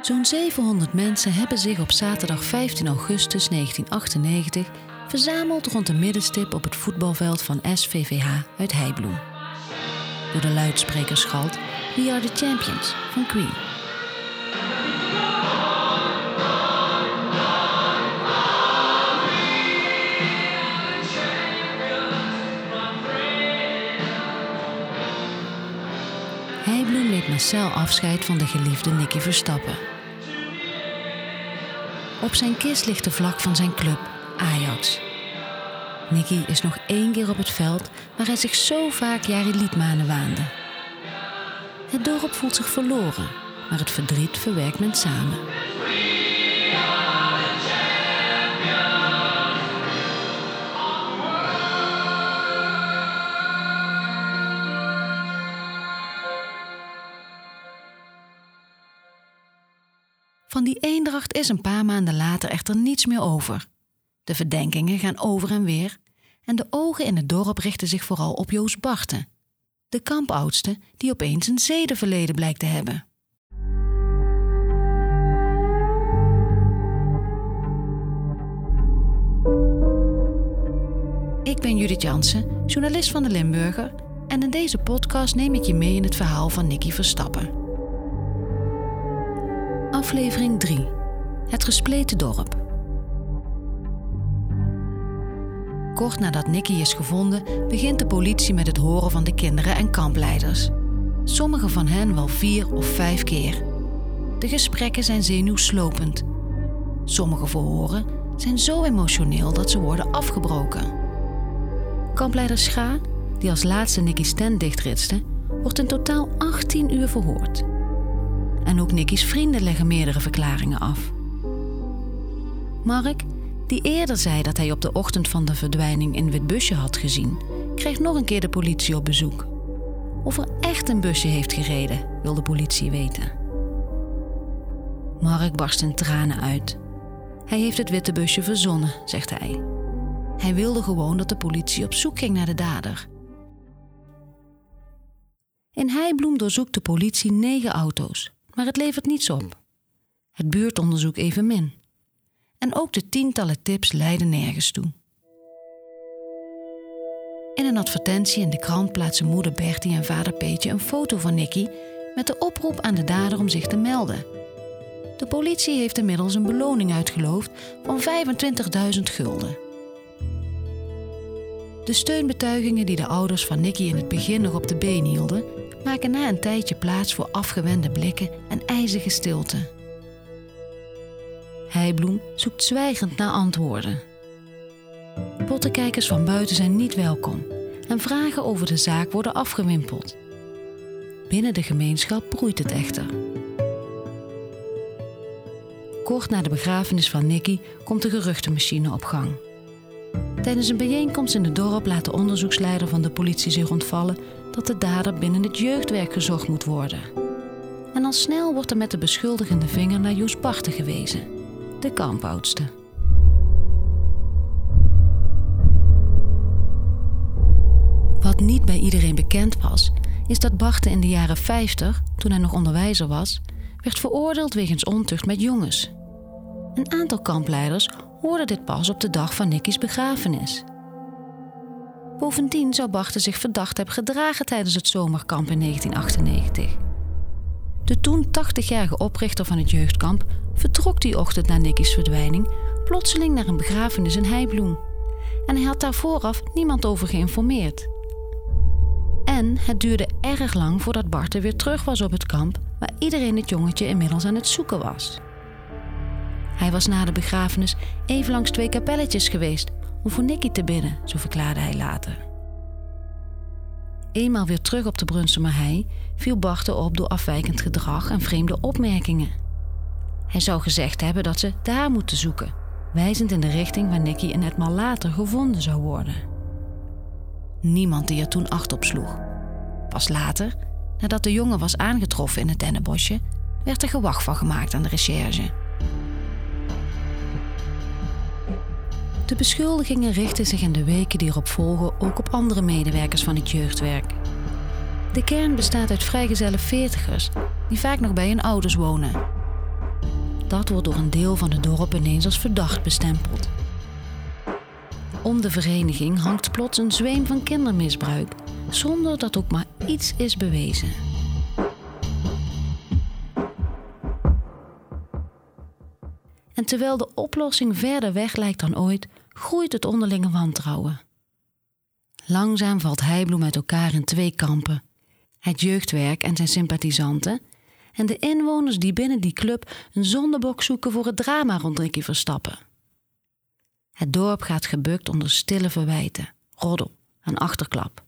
Zo'n 700 mensen hebben zich op zaterdag 15 augustus 1998 verzameld rond de middenstip op het voetbalveld van SVVH uit Heibloem. Door de luidsprekers schalt We Are The Champions van Queen. Massaal afscheid van de geliefde Nicky Verstappen. Op zijn kist ligt de vlag van zijn club, Ajax. Nicky is nog één keer op het veld waar hij zich zo vaak Jari Liedmanen waande. Het dorp voelt zich verloren, maar het verdriet verwerkt men samen. Is een paar maanden later echter niets meer over. De verdenkingen gaan over en weer en de ogen in het dorp richten zich vooral op Joost Barten, de kampoudste die opeens een zedenverleden blijkt te hebben. Ik ben Judith Jansen, journalist van de Limburger en in deze podcast neem ik je mee in het verhaal van Nicky Verstappen. Aflevering 3. Het gespleten dorp. Kort nadat Nicky is gevonden, begint de politie met het horen van de kinderen en kampleiders. Sommige van hen wel vier of vijf keer. De gesprekken zijn zenuwslopend. Sommige verhoren zijn zo emotioneel dat ze worden afgebroken. Kampleider Scha, die als laatste Nicky's tent dichtritste, wordt in totaal 18 uur verhoord. En ook Nicky's vrienden leggen meerdere verklaringen af. Mark, die eerder zei dat hij op de ochtend van de verdwijning een wit busje had gezien, kreeg nog een keer de politie op bezoek. Of er echt een busje heeft gereden, wil de politie weten. Mark barst in tranen uit. Hij heeft het witte busje verzonnen, zegt hij. Hij wilde gewoon dat de politie op zoek ging naar de dader. In Heibloem doorzoekt de politie negen auto's, maar het levert niets op. Het buurtonderzoek evenmin. En ook de tientallen tips leiden nergens toe. In een advertentie in de krant plaatsen moeder Bertie en vader Peetje een foto van Nicky met de oproep aan de dader om zich te melden. De politie heeft inmiddels een beloning uitgeloofd van 25.000 gulden. De steunbetuigingen die de ouders van Nicky in het begin nog op de been hielden, maken na een tijdje plaats voor afgewende blikken en ijzige stilte. Heibloem zoekt zwijgend naar antwoorden. Pottenkijkers van buiten zijn niet welkom en vragen over de zaak worden afgewimpeld. Binnen de gemeenschap broeit het echter. Kort na de begrafenis van Nicky komt de geruchtenmachine op gang. Tijdens een bijeenkomst in het dorp laat de onderzoeksleider van de politie zich ontvallen dat de dader binnen het jeugdwerk gezocht moet worden. En al snel wordt er met de beschuldigende vinger naar Joes Barten gewezen, de kampoudste. Wat niet bij iedereen bekend was, is dat Barten in de jaren 50, toen hij nog onderwijzer was, werd veroordeeld wegens ontucht met jongens. Een aantal kampleiders hoorden dit pas op de dag van Nicky's begrafenis. Bovendien zou Barten zich verdacht hebben gedragen tijdens het zomerkamp in 1998. De toen 80-jarige oprichter van het jeugdkamp vertrok die ochtend na Nicky's verdwijning plotseling naar een begrafenis in Heibloem. En hij had daar vooraf niemand over geïnformeerd. En het duurde erg lang voordat Barten weer terug was op het kamp waar iedereen het jongetje inmiddels aan het zoeken was. Hij was na de begrafenis even langs twee kapelletjes geweest om voor Nicky te bidden, zo verklaarde hij later. Eenmaal weer terug op de Brunsumer hei viel Barten op door afwijkend gedrag en vreemde opmerkingen. Hij zou gezegd hebben dat ze daar moeten zoeken, wijzend in de richting waar Nicky een etmaal later gevonden zou worden. Niemand die er toen acht op sloeg. Pas later, nadat de jongen was aangetroffen in het dennenbosje, werd er gewacht van gemaakt aan de recherche. De beschuldigingen richten zich in de weken die erop volgen ook op andere medewerkers van het jeugdwerk. De kern bestaat uit vrijgezelle veertigers die vaak nog bij hun ouders wonen. Dat wordt door een deel van het dorp ineens als verdacht bestempeld. Om de vereniging hangt plots een zweem van kindermisbruik, zonder dat ook maar iets is bewezen. En terwijl de oplossing verder weg lijkt dan ooit, groeit het onderlinge wantrouwen. Langzaam valt Heibloem uit elkaar in twee kampen: het jeugdwerk en zijn sympathisanten, en de inwoners die binnen die club een zondebok zoeken voor het drama rond Ricky Verstappen. Het dorp gaat gebukt onder stille verwijten, roddel en achterklap.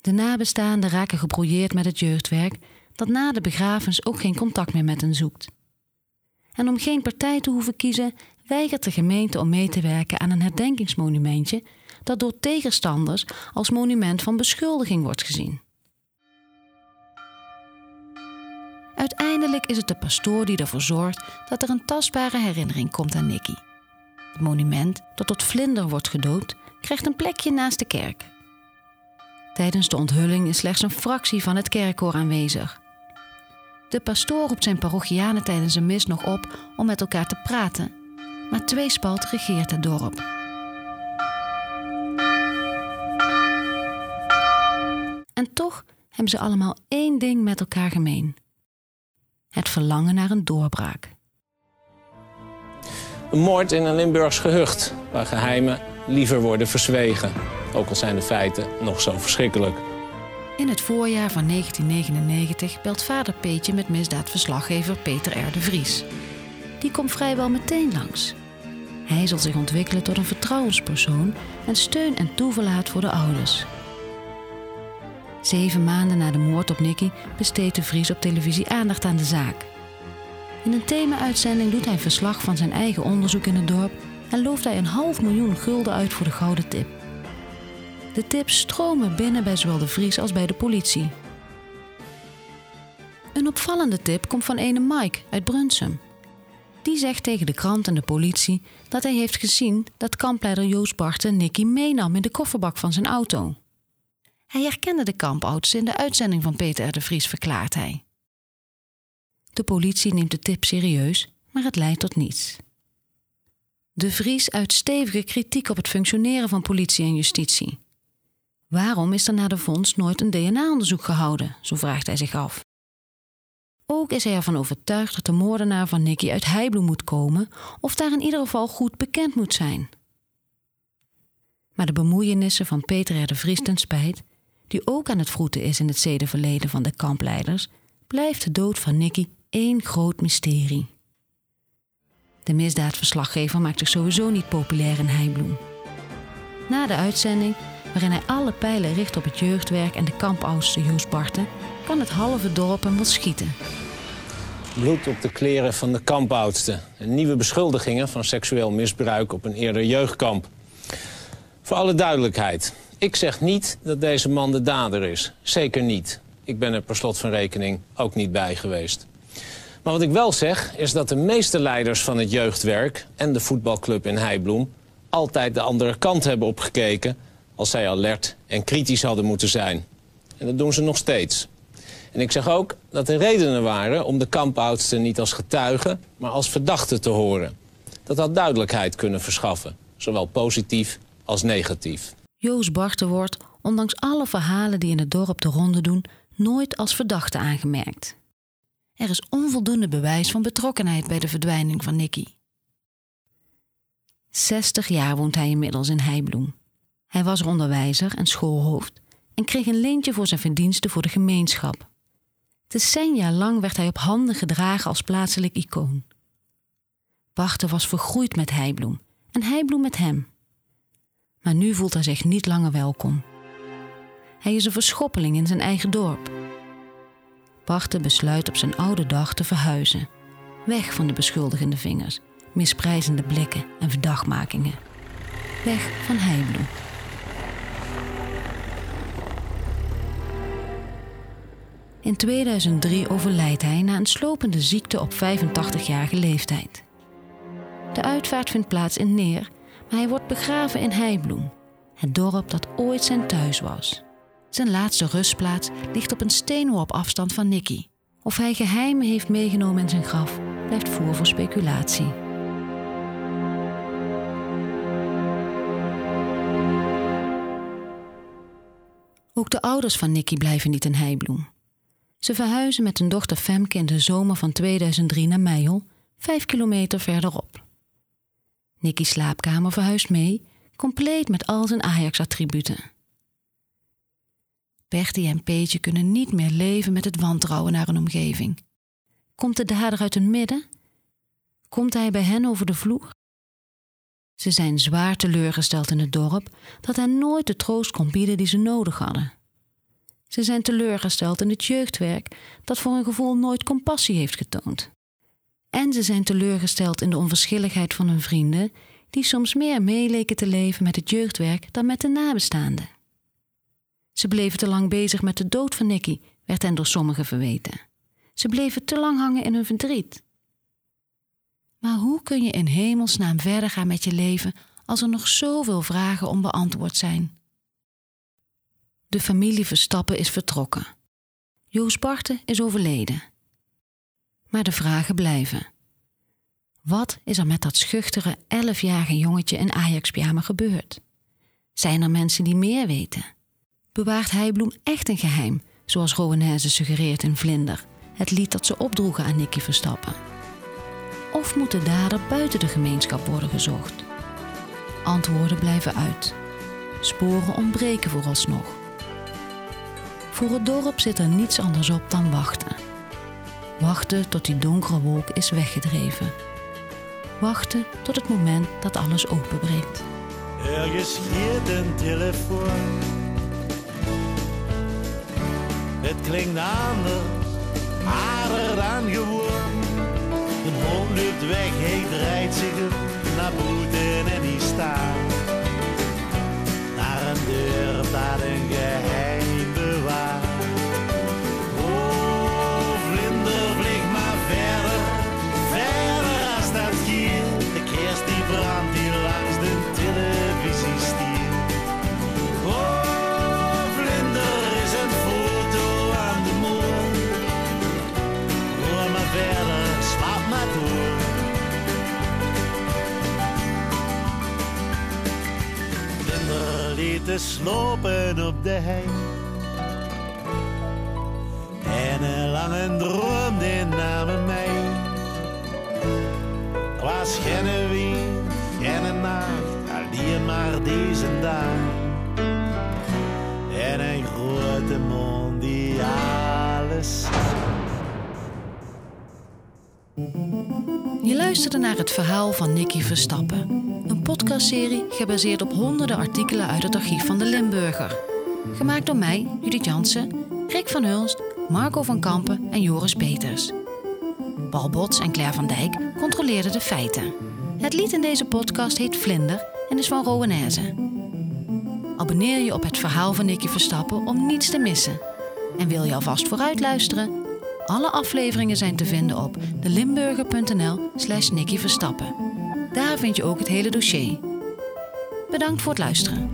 De nabestaanden raken gebrouilleerd met het jeugdwerk dat na de begrafenis ook geen contact meer met hen zoekt. En om geen partij te hoeven kiezen, weigert de gemeente om mee te werken aan een herdenkingsmonumentje dat door tegenstanders als monument van beschuldiging wordt gezien. Uiteindelijk is het de pastoor die ervoor zorgt dat er een tastbare herinnering komt aan Nicky. Het monument, dat tot vlinder wordt gedoopt, krijgt een plekje naast de kerk. Tijdens de onthulling is slechts een fractie van het kerkkoor aanwezig. De pastoor roept zijn parochianen tijdens een mis nog op om met elkaar te praten, maar tweespalt regeert het dorp. En toch hebben ze allemaal één ding met elkaar gemeen: het verlangen naar een doorbraak. Een moord in een Limburgs gehucht, waar geheimen liever worden verzwegen. Ook al zijn de feiten nog zo verschrikkelijk. In het voorjaar van 1999 belt vader Peetje met misdaadverslaggever Peter R. de Vries. Die komt vrijwel meteen langs. Hij zal zich ontwikkelen tot een vertrouwenspersoon en steun en toeverlaat voor de ouders. Zeven maanden na de moord op Nicky besteedt de Vries op televisie aandacht aan de zaak. In een thema-uitzending doet hij verslag van zijn eigen onderzoek in het dorp en looft hij een half miljoen gulden uit voor de gouden tip. De tips stromen binnen bij zowel de Vries als bij de politie. Een opvallende tip komt van ene Mike uit Brunsum. Die zegt tegen de krant en de politie dat hij heeft gezien dat kampleider Joost Barten Nicky meenam in de kofferbak van zijn auto. Hij herkende de kampouders in de uitzending van Peter R. de Vries, verklaart hij. De politie neemt de tip serieus, maar het leidt tot niets. De Vries uit stevige kritiek op het functioneren van politie en justitie. Waarom is er na de vondst nooit een DNA-onderzoek gehouden? Zo vraagt hij zich af. Ook is hij ervan overtuigd dat de moordenaar van Nicky uit Heibloem moet komen of daar in ieder geval goed bekend moet zijn. Maar de bemoeienissen van Peter de Vries ten spijt, die ook aan het vroeten is in het zedenverleden van de kampleiders, blijft de dood van Nicky één groot mysterie. De misdaadverslaggever maakt zich sowieso niet populair in Heibloem. Na de uitzending, waarin hij alle pijlen richt op het jeugdwerk en de kampoudste Joost Barten, kan het halve dorp hem wel schieten. Bloed op de kleren van de kampoudste. En nieuwe beschuldigingen van seksueel misbruik op een eerder jeugdkamp. Voor alle duidelijkheid. Ik zeg niet dat deze man de dader is. Zeker niet. Ik ben er per slot van rekening ook niet bij geweest. Maar wat ik wel zeg, is dat de meeste leiders van het jeugdwerk... en de voetbalclub in Heibloem altijd de andere kant hebben opgekeken... als zij alert en kritisch hadden moeten zijn. En dat doen ze nog steeds. En ik zeg ook dat er redenen waren om de kampoudsten niet als getuige... maar als verdachte te horen. Dat had duidelijkheid kunnen verschaffen, zowel positief als negatief. Joost Barten wordt, ondanks alle verhalen die in het dorp de ronde doen, nooit als verdachte aangemerkt. Er is onvoldoende bewijs van betrokkenheid bij de verdwijning van Nicky. 60 jaar woont hij inmiddels in Heibloem. Hij was er onderwijzer en schoolhoofd en kreeg een leentje voor zijn verdiensten voor de gemeenschap. Decennia lang werd hij op handen gedragen als plaatselijk icoon. Barten was vergroeid met Heibloem en Heibloem met hem. Maar nu voelt hij zich niet langer welkom. Hij is een verschoppeling in zijn eigen dorp. Barten besluit op zijn oude dag te verhuizen. Weg van de beschuldigende vingers, misprijzende blikken en verdachtmakingen. Weg van Heibloem. In 2003 overlijdt hij na een slopende ziekte op 85-jarige leeftijd. De uitvaart vindt plaats in Neer, maar hij wordt begraven in Heibloem, het dorp dat ooit zijn thuis was. Zijn laatste rustplaats ligt op een steenworp afstand van Nicky. Of hij geheimen heeft meegenomen in zijn graf, blijft voer voor speculatie. Ook de ouders van Nicky blijven niet in Heibloem. Ze verhuizen met hun dochter Femke in de zomer van 2003 naar Meijel, vijf kilometer verderop. Nicky's slaapkamer verhuist mee, compleet met al zijn Ajax-attributen. Bertie en Peetje kunnen niet meer leven met het wantrouwen naar hun omgeving. Komt de dader uit hun midden? Komt hij bij hen over de vloer? Ze zijn zwaar teleurgesteld in het dorp dat hen nooit de troost kon bieden die ze nodig hadden. Ze zijn teleurgesteld in het jeugdwerk dat voor hun gevoel nooit compassie heeft getoond. En ze zijn teleurgesteld in de onverschilligheid van hun vrienden, die soms meer meeleken te leven met het jeugdwerk dan met de nabestaanden. Ze bleven te lang bezig met de dood van Nicky, werd hen door sommigen verweten. Ze bleven te lang hangen in hun verdriet. Maar hoe kun je in hemelsnaam verder gaan met je leven als er nog zoveel vragen onbeantwoord zijn? De familie Verstappen is vertrokken. Joos Barten is overleden. Maar de vragen blijven. Wat is er met dat schuchtere elfjarige jongetje in Ajax-pyjama gebeurd? Zijn er mensen die meer weten? Bewaart Heibloem echt een geheim, zoals Rowanese suggereert in Vlinder, het lied dat ze opdroegen aan Nicky Verstappen? Of moet de dader buiten de gemeenschap worden gezocht? Antwoorden blijven uit. Sporen ontbreken vooralsnog. Voor het dorp zit er niets anders op dan wachten. Wachten tot die donkere wolk is weggedreven. Wachten tot het moment dat alles openbreekt. Ergens hier een telefoon. Het klinkt anders, harder dan gewoon. Een hond loopt weg, hij draait zich om naar buiten en die staat. Naar een deur dat een geheim slopen op de hei. En een lange droom die namen mij. Er was geen wind, geen nacht, alleen maar deze dag. En een grote mond die alles. Je luisterde naar het verhaal van Nicky Verstappen. Een podcastserie gebaseerd op honderden artikelen uit het archief van de Limburger. Gemaakt door mij, Judith Jansen, Rick van Hulst, Marco van Kampen en Joris Peters. Paul Bots en Claire van Dijk controleerden de feiten. Het lied in deze podcast heet Vlinder en is van Rowanese. Abonneer je op het verhaal van Nicky Verstappen om niets te missen. En wil je alvast vooruit luisteren? Alle afleveringen zijn te vinden op delimburger.nl slash Nicky Verstappen. Daar vind je ook het hele dossier. Bedankt voor het luisteren.